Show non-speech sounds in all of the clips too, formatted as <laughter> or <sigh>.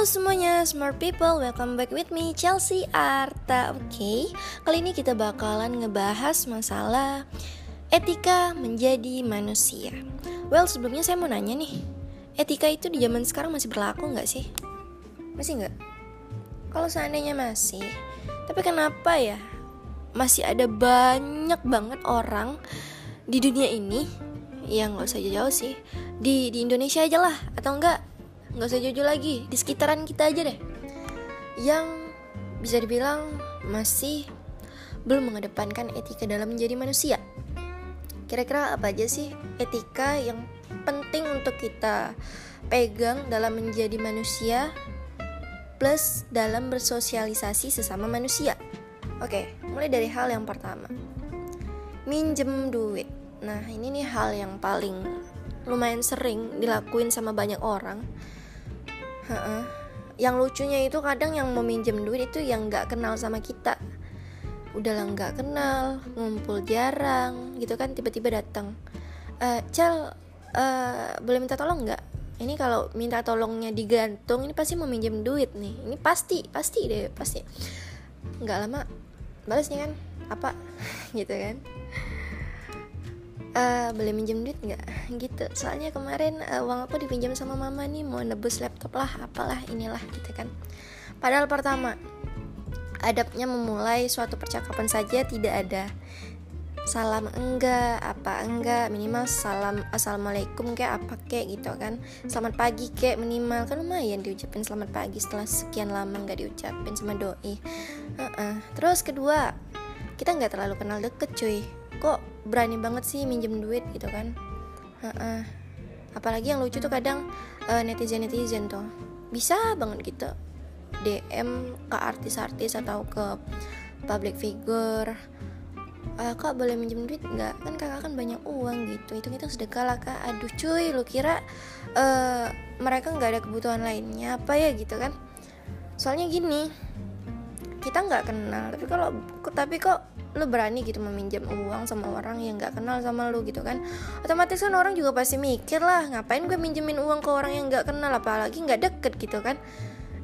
Halo semuanya, smart people, welcome back with me, Chelsea Arta Oke, okay? kali ini kita bakalan ngebahas masalah etika menjadi manusia Well, sebelumnya saya mau nanya nih Etika itu di zaman sekarang masih berlaku nggak sih? Masih nggak? Kalau seandainya masih, tapi kenapa ya masih ada banyak banget orang di dunia ini yang nggak usah jauh-jauh sih di di Indonesia aja lah atau enggak nggak usah jauh-jauh lagi di sekitaran kita aja deh. Yang bisa dibilang masih belum mengedepankan etika dalam menjadi manusia. Kira-kira apa aja sih etika yang penting untuk kita pegang dalam menjadi manusia plus dalam bersosialisasi sesama manusia? Oke mulai dari hal yang pertama. Minjem duit. Nah ini nih hal yang paling lumayan sering dilakuin sama banyak orang yang lucunya itu kadang yang mau minjem duit itu yang nggak kenal sama kita. Udah lah nggak kenal ngumpul jarang gitu kan tiba-tiba datang. Uh, cel uh, boleh minta tolong nggak? Ini kalau minta tolongnya digantung ini pasti mau minjem duit nih. Ini pasti pasti deh pasti. Nggak lama balasnya kan apa? <laughs> Gitu kan uh, boleh minjem duit nggak? Gitu. Soalnya kemarin uh, uang aku dipinjam sama mama nih mau nebus laptop lah apalah inilah gitu kan. Padahal pertama adabnya memulai suatu percakapan saja tidak ada salam enggak apa enggak minimal salam assalamualaikum kayak apa kayak gitu kan. Selamat pagi kayak minimal. Kan lumayan diucapin selamat pagi setelah sekian lama nggak diucapin sama doi. Uh -uh. terus kedua kita nggak terlalu kenal deket cuy. Kok berani banget sih minjem duit gitu kan. Uh-uh. apalagi yang lucu tuh kadang uh, netizen netizen tuh. Bisa banget gitu DM ke artis-artis atau ke public figure. Uh, kak boleh minjem duit? Nggak. Kan kakak kan banyak uang gitu. Itu kita sedekah lah kak. Aduh cuy lu kira uh, mereka nggak ada kebutuhan lainnya apa ya? Gitu kan. Soalnya gini kita nggak kenal tapi kalau tapi kok lu berani gitu meminjam uang sama orang yang nggak kenal sama lu gitu kan? Otomatis kan orang juga pasti mikir lah ngapain gue minjemin uang ke orang yang nggak kenal apalagi nggak deket gitu kan?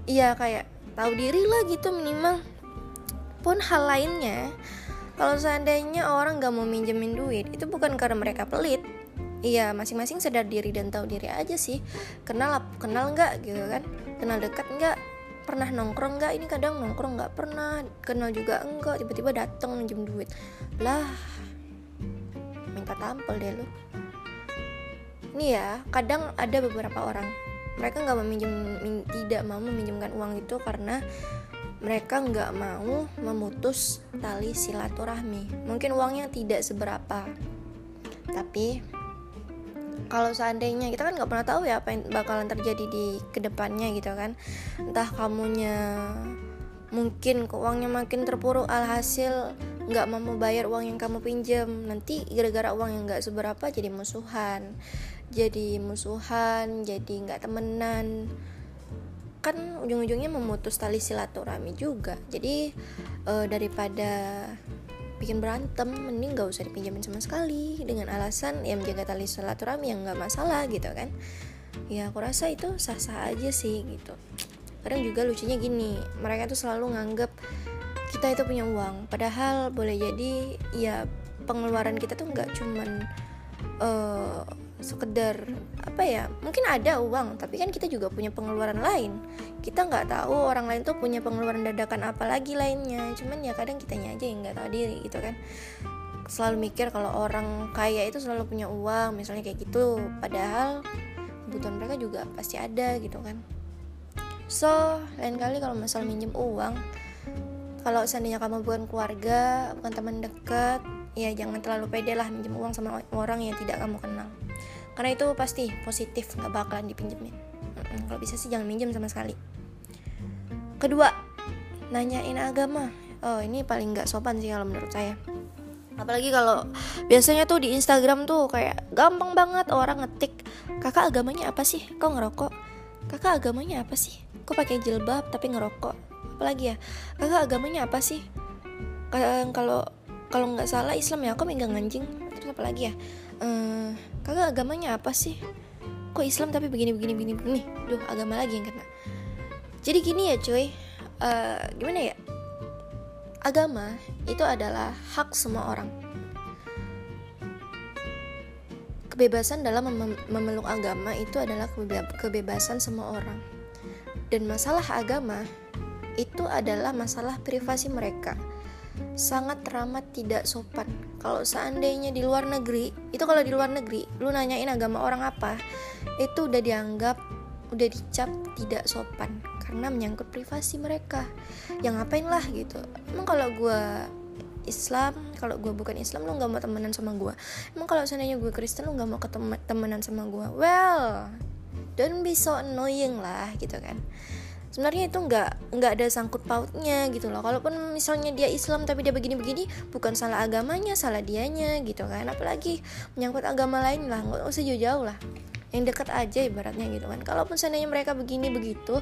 Iya kayak tahu diri lah gitu minimal. Pun hal lainnya kalau seandainya orang nggak mau minjemin duit itu bukan karena mereka pelit. Iya masing-masing sadar diri dan tahu diri aja sih. Kenal kenal nggak gitu kan? Kenal dekat nggak pernah nongkrong nggak? Ini kadang nongkrong nggak pernah kenal juga enggak tiba-tiba datang minjem duit. Lah minta tampil deh lu. Ini ya kadang ada beberapa orang mereka nggak meminjam tidak mau meminjamkan uang itu karena mereka nggak mau memutus tali silaturahmi. Mungkin uangnya tidak seberapa tapi kalau seandainya kita kan nggak pernah tahu ya apa yang bakalan terjadi di ke depannya gitu kan. Entah kamunya mungkin uangnya makin terpuruk alhasil nggak mau bayar uang yang kamu pinjam. Nanti gara-gara uang yang nggak seberapa jadi musuhan. Jadi musuhan jadi nggak temenan. Kan ujung-ujungnya memutus tali silaturahmi juga. Jadi e, daripada bikin berantem mending gak usah dipinjamin sama sekali. Dengan alasan ya menjaga tali silaturahmi yang nggak masalah gitu kan. Ya aku rasa itu sah-sah aja sih gitu. Kadang juga lucunya gini mereka tuh selalu nganggap kita itu punya uang. Padahal boleh jadi ya pengeluaran kita tuh nggak cuman uh, sekedar apa ya mungkin ada uang tapi kan kita juga punya pengeluaran lain. Kita nggak tahu orang lain tuh punya pengeluaran dadakan apa lagi lainnya. Cuman ya kadang kitanya aja yang nggak tahu diri gitu kan. Selalu mikir kalau orang kaya itu selalu punya uang misalnya kayak gitu. Padahal kebutuhan mereka juga pasti ada gitu kan. So lain kali kalau masalah minjem uang kalau seandainya kamu bukan keluarga bukan teman dekat ya jangan terlalu pede lah minjem uang sama orang yang tidak kamu kenal karena itu pasti positif nggak bakalan dipinjemin. Kalau bisa sih jangan minjem sama sekali. Kedua nanyain agama. Oh ini paling nggak sopan sih kalau menurut saya. Apalagi kalau biasanya tuh di Instagram tuh kayak gampang banget orang ngetik kakak agamanya apa sih? Kok ngerokok? Kakak agamanya apa sih? Kok pakai jilbab tapi ngerokok? Apalagi ya kakak agamanya apa sih? Kalau kalau nggak salah Islam ya aku megang anjing? Terus apa lagi ya uh, kakak agamanya apa sih? Kok Islam tapi begini begini begini begini? Duh agama lagi yang kena. Jadi gini ya cuy. Uh, gimana ya? Agama itu adalah hak semua orang. Kebebasan dalam mem memeluk agama itu adalah kebebasan semua orang. Dan masalah agama itu adalah masalah privasi mereka sangat teramat tidak sopan. Kalau seandainya di luar negeri itu kalau di luar negeri lu nanyain agama orang apa itu udah dianggap udah dicap tidak sopan. Karena menyangkut privasi mereka. Yang ngapain lah gitu. Emang kalau gue Islam kalau gue bukan Islam lo nggak mau temenan sama gue emang kalau seandainya gue Kristen lo nggak mau ketemu temenan sama gue well don't be so annoying lah gitu kan sebenarnya itu nggak nggak ada sangkut pautnya gitu loh. Kalaupun misalnya dia Islam tapi dia begini-begini bukan salah agamanya salah dianya gitu kan. Apalagi menyangkut agama lain lah nggak usah jauh-jauh lah. Yang dekat aja ibaratnya gitu kan. Kalaupun seandainya mereka begini begitu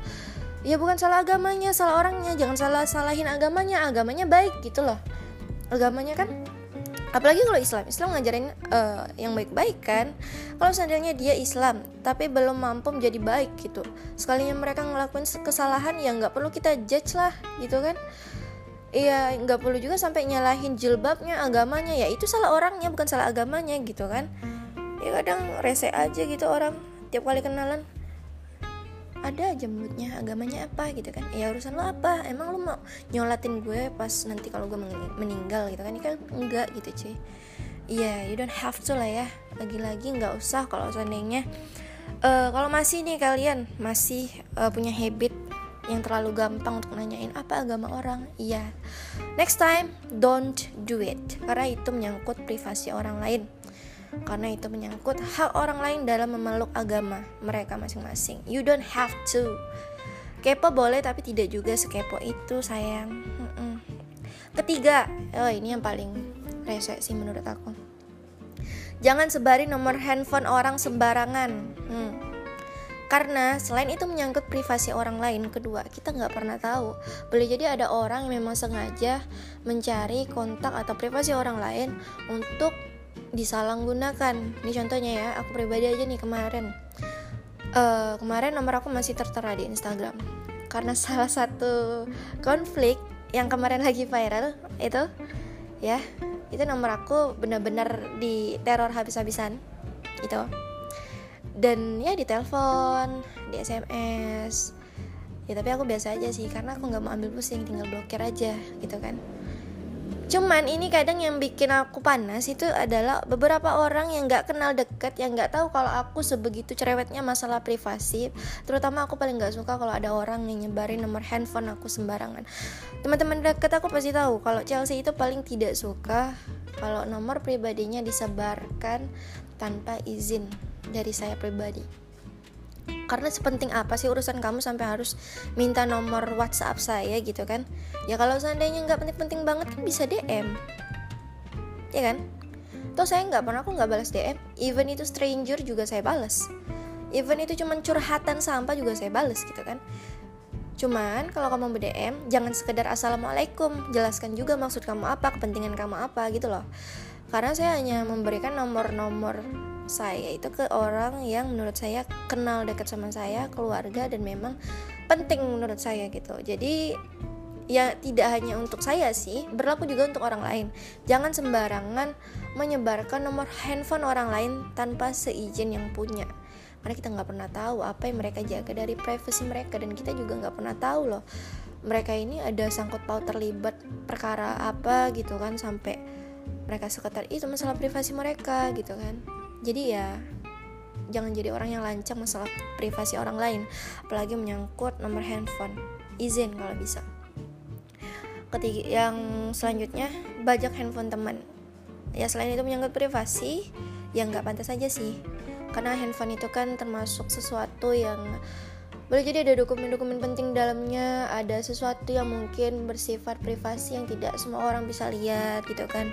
ya bukan salah agamanya salah orangnya. Jangan salah salahin agamanya agamanya baik gitu loh. Agamanya kan apalagi kalau Islam. Islam ngajarin uh, yang baik-baik kan. Kalau seandainya dia Islam tapi belum mampu menjadi baik gitu sekalinya mereka ngelakuin kesalahan ya nggak perlu kita judge lah gitu kan. Iya nggak perlu juga sampai nyalahin jilbabnya agamanya. Ya itu salah orangnya bukan salah agamanya gitu kan. Ya kadang rese aja gitu orang tiap kali kenalan ada aja mulutnya agamanya apa gitu kan. Ya urusan lo apa? Emang lo mau nyolatin gue pas nanti kalau gue meninggal gitu kan? Ini kan enggak gitu cuy. Iya yeah, you don't have to lah ya. Lagi-lagi nggak usah kalau seandainya uh, kalau masih nih kalian masih uh, punya habit yang terlalu gampang untuk nanyain apa agama orang iya. Next time don't do it. Karena itu menyangkut privasi orang lain karena itu menyangkut hak orang lain dalam memeluk agama mereka masing-masing. You don't have to. Kepo boleh tapi tidak juga sekepo itu sayang. Ketiga, oh ini yang paling rese sih menurut aku. Jangan sebari nomor handphone orang sembarangan. Hmm. Karena selain itu menyangkut privasi orang lain, kedua kita nggak pernah tahu. Boleh jadi ada orang yang memang sengaja mencari kontak atau privasi orang lain untuk disalahgunakan. Ini contohnya ya aku pribadi aja nih kemarin. Uh, kemarin nomor aku masih tertera di Instagram. Karena <laughs> salah satu konflik yang kemarin lagi viral itu ya itu nomor aku benar-benar di teror habis-habisan itu dan ya di telepon di SMS ya tapi aku biasa aja sih karena aku nggak mau ambil pusing tinggal blokir aja gitu kan Cuman ini kadang yang bikin aku panas itu adalah beberapa orang yang gak kenal deket yang gak tahu kalau aku sebegitu cerewetnya masalah privasi. Terutama aku paling gak suka kalau ada orang yang nyebarin nomor handphone aku sembarangan. Teman-teman deket aku pasti tahu kalau Chelsea itu paling tidak suka kalau nomor pribadinya disebarkan tanpa izin dari saya pribadi karena sepenting apa sih urusan kamu sampai harus minta nomor WhatsApp saya gitu kan? Ya kalau seandainya nggak penting-penting banget kan bisa DM ya kan? Toh saya nggak pernah aku nggak balas DM even itu stranger juga saya balas. Even itu cuma curhatan sampah juga saya balas gitu kan? Cuman kalau kamu bdm jangan sekedar assalamualaikum, jelaskan juga maksud kamu apa, kepentingan kamu apa gitu loh. Karena saya hanya memberikan nomor-nomor saya itu ke orang yang menurut saya kenal dekat sama saya keluarga dan memang penting menurut saya gitu. Jadi ya tidak hanya untuk saya sih berlaku juga untuk orang lain. Jangan sembarangan menyebarkan nomor handphone orang lain tanpa seizin yang punya. Karena kita nggak pernah tahu apa yang mereka jaga dari privasi mereka dan kita juga nggak pernah tahu loh mereka ini ada sangkut paut terlibat perkara apa gitu kan sampai mereka sekitar itu masalah privasi mereka gitu kan jadi ya jangan jadi orang yang lancang masalah privasi orang lain apalagi menyangkut nomor handphone. Izin kalau bisa. Ketiga yang selanjutnya bajak handphone teman. Ya selain itu menyangkut privasi yang nggak pantas aja sih. Karena handphone itu kan termasuk sesuatu yang boleh jadi ada dokumen-dokumen penting dalamnya ada sesuatu yang mungkin bersifat privasi yang tidak semua orang bisa lihat gitu kan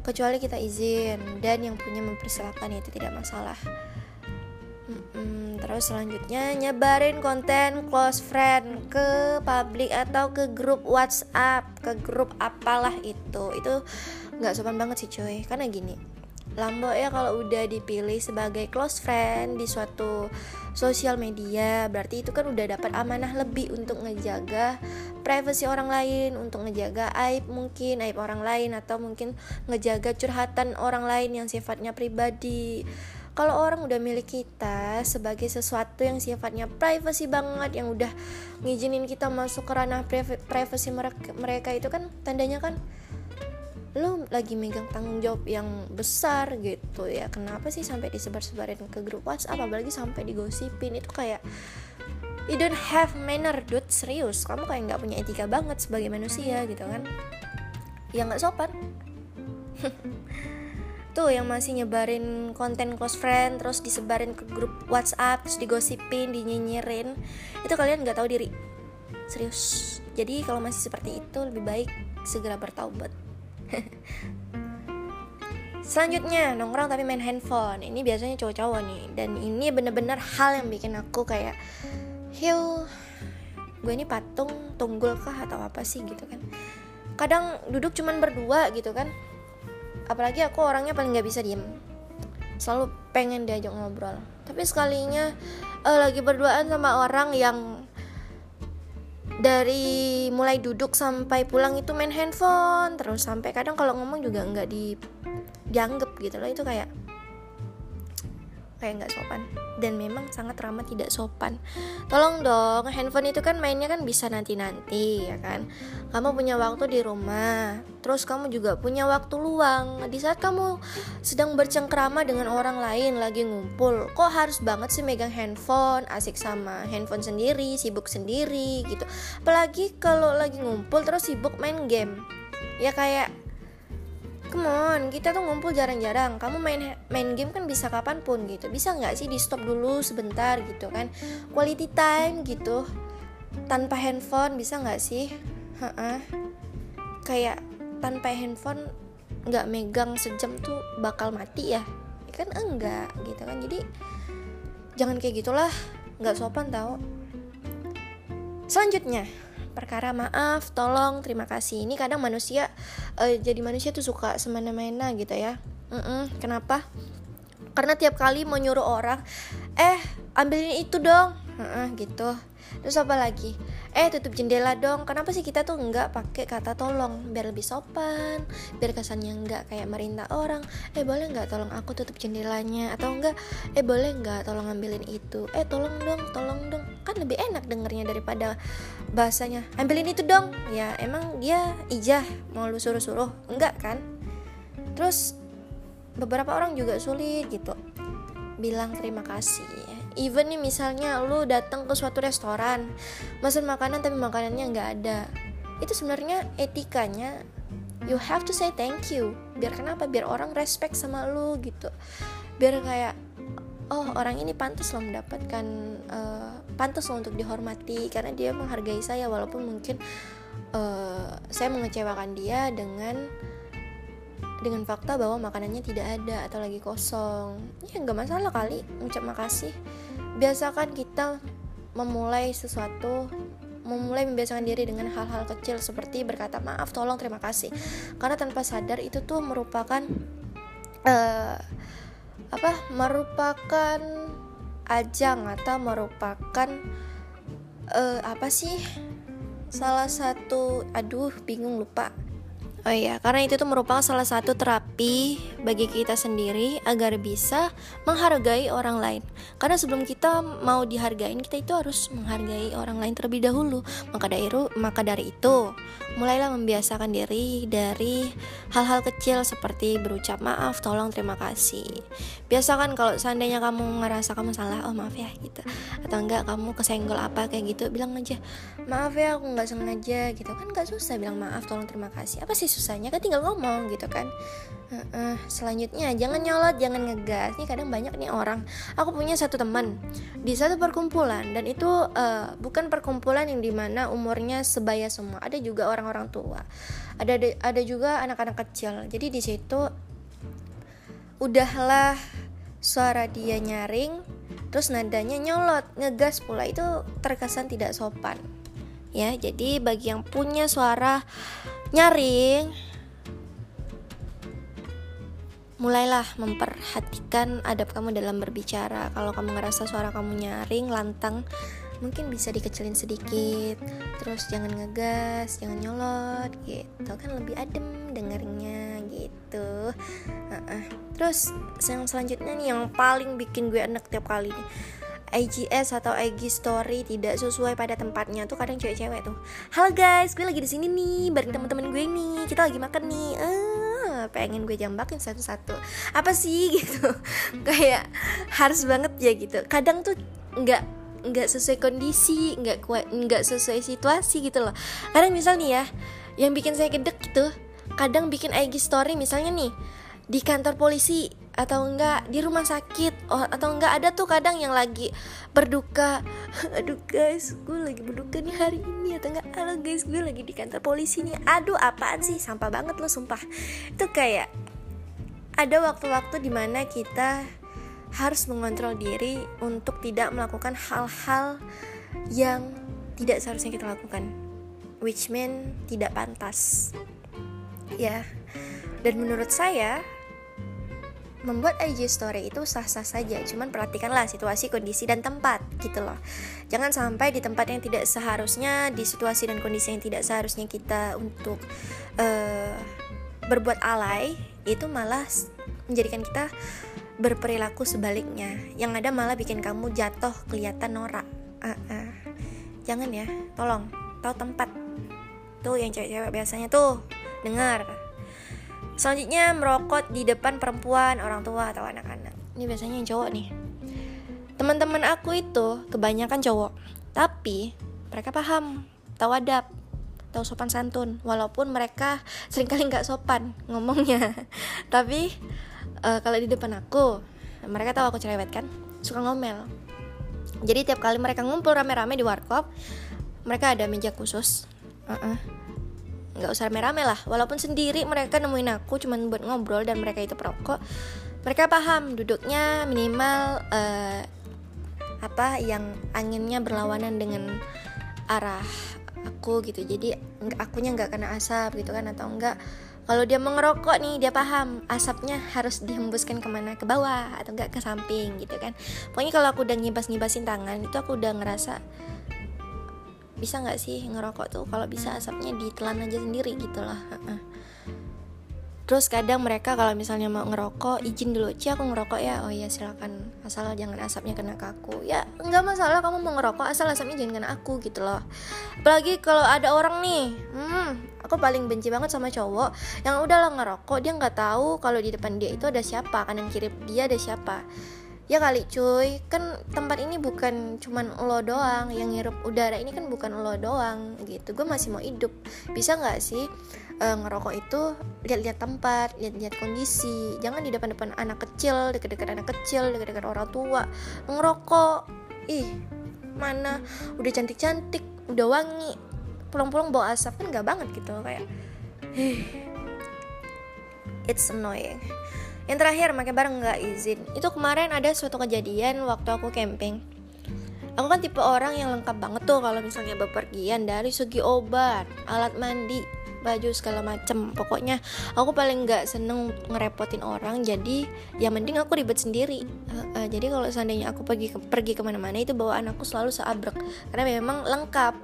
kecuali kita izin dan yang punya mempersilahkan itu tidak masalah. Hmm, terus selanjutnya nyebarin konten close friend ke publik atau ke grup WhatsApp ke grup apalah itu. Itu nggak sopan banget sih cuy. Karena gini Lambo ya kalau udah dipilih sebagai close friend di suatu sosial media berarti itu kan udah dapat amanah lebih untuk ngejaga privasi orang lain untuk ngejaga aib mungkin aib orang lain atau mungkin ngejaga curhatan orang lain yang sifatnya pribadi. Kalau orang udah milik kita sebagai sesuatu yang sifatnya privacy banget yang udah ngizinin kita masuk ke ranah privasi mereka, mereka itu kan tandanya kan lo lagi megang tanggung jawab yang besar gitu ya. Kenapa sih sampai disebar-sebarin ke grup WhatsApp apalagi sampai digosipin? Itu kayak you don't have manner dude. Serius kamu kayak nggak punya etika banget sebagai manusia gitu kan? Ya nggak sopan. <laughs> Tuh yang masih nyebarin konten close friend terus disebarin ke grup WhatsApp terus digosipin dinyinyirin itu kalian nggak tahu diri. Serius. Jadi kalau masih seperti itu lebih baik segera bertaubat. <laughs> Selanjutnya nongkrong tapi main handphone. Ini biasanya cowok-cowok nih. Dan ini bener-bener hal yang bikin aku kayak Hiu Gue ini patung tunggul kah atau apa sih gitu kan. Kadang duduk cuman berdua gitu kan. Apalagi aku orangnya paling gak bisa diem. Selalu pengen diajak ngobrol. Tapi sekalinya uh, lagi berduaan sama orang yang dari mulai duduk sampai pulang itu main handphone terus. Sampai kadang kalau ngomong juga nggak di dianggap gitu loh. Itu kayak kayak nggak sopan. Dan memang sangat ramah tidak sopan. Tolong dong handphone itu kan mainnya kan bisa nanti nanti ya kan? Kamu punya waktu di rumah terus kamu juga punya waktu luang. Di saat kamu sedang bercengkrama dengan orang lain lagi ngumpul kok harus banget sih megang handphone? Asik sama handphone sendiri sibuk sendiri gitu. Apalagi kalau lagi ngumpul terus sibuk main game. Ya kayak come on kita tuh ngumpul jarang-jarang. Kamu main main game kan bisa kapan pun gitu. Bisa nggak sih di stop dulu sebentar gitu kan? Quality time gitu. Tanpa handphone bisa nggak sih? Ha-ha. kayak tanpa handphone nggak megang sejam tuh bakal mati ya, ya kan enggak gitu kan. Jadi jangan kayak gitulah. Nggak sopan tau. Selanjutnya perkara maaf, tolong, terima kasih. Ini kadang manusia uh, jadi manusia tuh suka semena-mena gitu ya. Mm -mm, kenapa? Karena tiap kali mau nyuruh orang, eh ambilin itu dong, uh -uh, gitu terus apa lagi eh tutup jendela dong. Kenapa sih kita tuh nggak pakai kata tolong? Biar lebih sopan biar kesannya nggak kayak merintah orang. Eh boleh nggak tolong aku tutup jendelanya? Atau enggak eh boleh nggak tolong ngambilin itu? Eh tolong dong tolong dong. Kan lebih enak dengernya daripada bahasanya ambilin itu dong. Ya emang dia ijah mau lu suruh-suruh? Enggak kan? Terus beberapa orang juga sulit gitu. Bilang terima kasih even nih misalnya lu datang ke suatu restoran pesan makanan tapi makanannya nggak ada. Itu sebenarnya etikanya you have to say thank you. Biar kenapa? Biar orang respect sama lu gitu. Biar kayak oh orang ini pantas loh mendapatkan uh, pantas loh untuk dihormati. Karena dia menghargai saya walaupun mungkin uh, saya mengecewakan dia dengan dengan fakta bahwa makanannya tidak ada atau lagi kosong. Ya nggak masalah kali. Ucap makasih. Biasakan kita memulai sesuatu memulai membiasakan diri dengan hal-hal kecil seperti berkata maaf tolong terima kasih. Karena tanpa sadar itu tuh merupakan uh, apa merupakan ajang atau merupakan uh, apa sih salah satu aduh bingung lupa Oh iya, karena itu tuh merupakan salah satu terapi bagi kita sendiri agar bisa menghargai orang lain. Karena sebelum kita mau dihargain, kita itu harus menghargai orang lain terlebih dahulu. Maka dari maka dari itu, mulailah membiasakan diri dari hal-hal kecil seperti berucap maaf, tolong, terima kasih. Biasakan kalau seandainya kamu ngerasa kamu salah, oh maaf ya gitu. Atau enggak kamu kesenggol apa kayak gitu, bilang aja, "Maaf ya, aku nggak sengaja." gitu. Kan gak susah bilang maaf, tolong, terima kasih. Apa sih susahnya kan tinggal ngomong gitu kan. Uh, uh, selanjutnya jangan nyolot jangan ngegas. Ini kadang banyak nih orang. Aku punya satu teman di satu perkumpulan dan itu uh, bukan perkumpulan yang di mana umurnya sebaya semua ada juga orang-orang tua. Ada ada juga anak-anak kecil. Jadi di situ udahlah suara dia nyaring terus nadanya nyolot ngegas pula. Itu terkesan tidak sopan. Ya jadi bagi yang punya suara nyaring. Mulailah memperhatikan adab kamu dalam berbicara. Kalau kamu ngerasa suara kamu nyaring lantang mungkin bisa dikecilin sedikit. Terus jangan ngegas jangan nyolot gitu. Kan lebih adem dengerinnya gitu. Uh -uh. terus yang selanjutnya nih yang paling bikin gue enak tiap kali nih IGS atau IG story tidak sesuai pada tempatnya. Tuh kadang cewek-cewek tuh halo guys gue lagi di sini nih bareng teman-teman gue nih kita lagi makan nih. Uh, pengen gue jambakin satu-satu. Apa sih? <laughs> Gitu. Kayak harus banget ya gitu. Kadang tuh nggak nggak sesuai kondisi nggak kuat nggak sesuai situasi gitu loh. Kadang misal nih ya yang bikin saya gedek gitu kadang bikin IG story misalnya nih di kantor polisi atau enggak di rumah sakit. Oh, atau enggak ada tuh kadang yang lagi berduka. <laughs> Aduh guys gue lagi berduka nih hari ini atau enggak? Halo guys gue lagi di kantor polisi nih. Aduh apaan sih? Sampah banget lo sumpah. Itu kayak ada waktu-waktu di mana kita harus mengontrol diri untuk tidak melakukan hal-hal yang tidak seharusnya kita lakukan. Which mean tidak pantas. Ya. Dan menurut saya membuat IG story itu sah-sah saja. Cuman perhatikanlah situasi kondisi dan tempat gitu loh. Jangan sampai di tempat yang tidak seharusnya di situasi dan kondisi yang tidak seharusnya kita untuk uh, berbuat alay itu malah menjadikan kita berperilaku sebaliknya. Yang ada malah bikin kamu jatuh kelihatan norak. Uh -uh. jangan ya tolong. Tahu tempat. Tuh yang cewek-cewek biasanya tuh dengar Selanjutnya merokok di depan perempuan, orang tua atau anak-anak. Ini biasanya yang cowok nih. Teman-teman aku itu kebanyakan cowok, tapi mereka paham, tahu adab, tahu sopan santun, walaupun mereka sering kali nggak sopan ngomongnya. <laughs> tapi uh, kalau di depan aku, mereka tahu aku cerewet kan, suka ngomel. Jadi tiap kali mereka ngumpul rame-rame di warkop, mereka ada meja khusus. Uh -uh nggak usah rame-rame lah. Walaupun sendiri mereka nemuin aku cuman buat ngobrol dan mereka itu perokok. Mereka paham duduknya minimal uh, apa yang anginnya berlawanan dengan arah aku gitu. Jadi akunya nggak kena asap gitu kan atau enggak kalau dia mengerokok nih dia paham asapnya harus dihembuskan ke mana? Ke bawah atau enggak ke samping gitu kan. Pokoknya kalau aku udah ngibas ngibasin tangan itu aku udah ngerasa bisa nggak sih ngerokok tuh kalau bisa asapnya ditelan aja sendiri gitu lah terus kadang mereka kalau misalnya mau ngerokok izin dulu Ci aku ngerokok ya. Oh iya silakan. Asal jangan asapnya kena ke aku. Ya nggak masalah kamu mau ngerokok asal asapnya jangan kena aku gitu loh. Apalagi kalau ada orang nih hmm aku paling benci banget sama cowok yang udah lah ngerokok dia nggak tahu kalau di depan dia itu ada siapa kanan kiri dia ada siapa ya kali cuy. Kan tempat ini bukan cuman lo doang yang ngirup udara. Ini kan bukan lo doang gitu. Gue masih mau hidup. Bisa nggak sih uh, ngerokok itu lihat-lihat tempat lihat-lihat kondisi? Jangan di depan-depan anak kecil dekat-dekat anak kecil dekat-dekat orang tua. Ngerokok. Ih mana? Udah cantik-cantik udah wangi. Pulang-pulang bawa asap kan nggak banget gitu kayak. It's annoying yang terakhir makan bareng nggak izin. Itu kemarin ada suatu kejadian waktu aku camping. Aku kan tipe orang yang lengkap banget tuh kalau misalnya bepergian dari segi obat alat mandi baju segala macem. Pokoknya aku paling nggak seneng ngerepotin orang jadi ya mending aku ribet sendiri. Uh, uh, jadi kalau seandainya aku pergi ke, pergi ke mana-mana itu bawaan aku selalu seabrek karena memang lengkap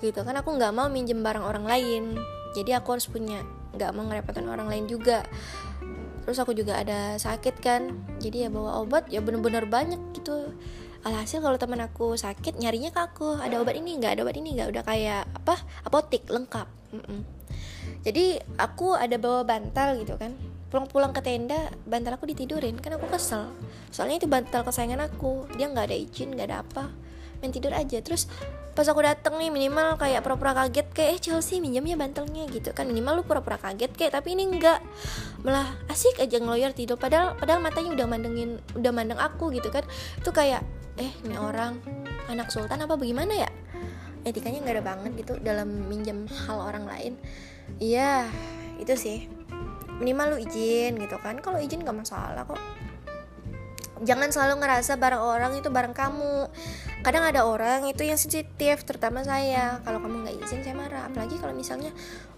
gitu. Kan aku nggak mau minjem barang orang lain jadi aku harus punya nggak mau ngerepotin orang lain juga terus aku juga ada sakit kan. Jadi ya bawa obat ya bener-bener banyak gitu. Alhasil kalau teman aku sakit nyarinya ke aku. Ada obat ini nggak? Ada obat ini nggak? Udah kayak apa? Apotik lengkap. Mm -mm. jadi aku ada bawa bantal gitu kan. Pulang-pulang ke tenda bantal aku ditidurin. Kan aku kesel. Soalnya itu bantal kesayangan aku. Dia nggak ada izin nggak ada apa. Main tidur aja. Terus pas aku dateng nih minimal kayak pura-pura kaget kayak eh Chelsea minjamnya bantalnya gitu kan. Minimal lu pura-pura kaget kayak tapi ini enggak. Malah asik aja ngeloyor tidur padahal padahal matanya udah mandengin udah mandeng aku gitu kan. Itu kayak eh ini orang anak sultan apa bagaimana ya? Etikanya nggak ada banget gitu dalam minjam hal orang lain. Iya itu sih. Minimal lu izin gitu kan. Kalau izin gak masalah kok. Jangan selalu ngerasa barang orang itu barang kamu kadang ada orang itu yang sensitif terutama saya. Kalau kamu nggak izin saya marah. Apalagi kalau misalnya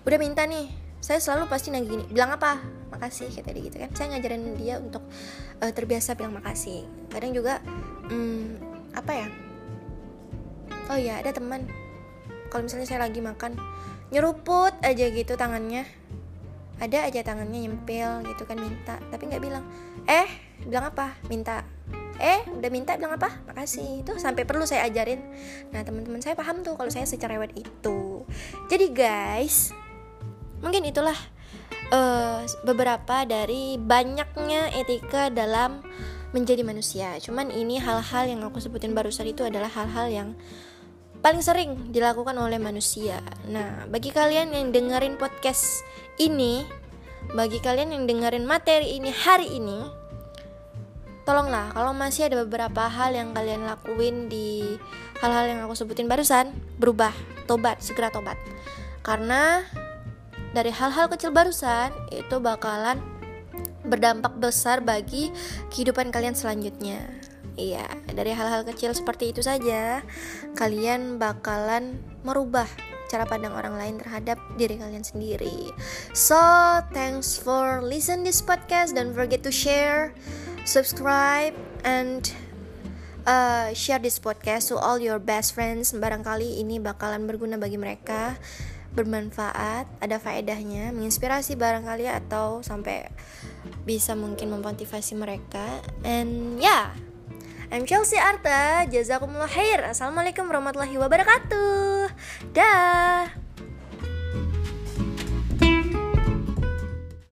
udah minta nih saya selalu pasti nagih gini bilang apa? Makasih kayak tadi gitu kan. Saya ngajarin dia untuk uh, terbiasa bilang makasih. Kadang juga um, apa ya? Oh ya ada teman. Kalau misalnya saya lagi makan nyeruput aja gitu tangannya. Ada aja tangannya nyempil gitu kan minta. Tapi nggak bilang eh bilang apa? Minta eh udah minta bilang apa makasih itu sampai perlu saya ajarin nah teman-teman saya paham tuh kalau saya secerewet itu jadi guys mungkin itulah uh, beberapa dari banyaknya etika dalam menjadi manusia. Cuman ini hal-hal yang aku sebutin barusan itu adalah hal-hal yang paling sering dilakukan oleh manusia. Nah, bagi kalian yang dengerin podcast ini, bagi kalian yang dengerin materi ini hari ini, tolonglah kalau masih ada beberapa hal yang kalian lakuin di hal-hal yang aku sebutin barusan, berubah, tobat, segera tobat. Karena dari hal-hal kecil barusan itu bakalan berdampak besar bagi kehidupan kalian selanjutnya. Iya, dari hal-hal kecil seperti itu saja kalian bakalan merubah cara pandang orang lain terhadap diri kalian sendiri. So, thanks for listen this podcast. Don't forget to share, subscribe, and uh, share this podcast to all your best friends. Barangkali ini bakalan berguna bagi mereka bermanfaat, ada faedahnya, menginspirasi barangkali atau sampai bisa mungkin memotivasi mereka. And yeah, I'm Chelsea Arta. Jazakumullah khair. Assalamualaikum warahmatullahi wabarakatuh. Dah.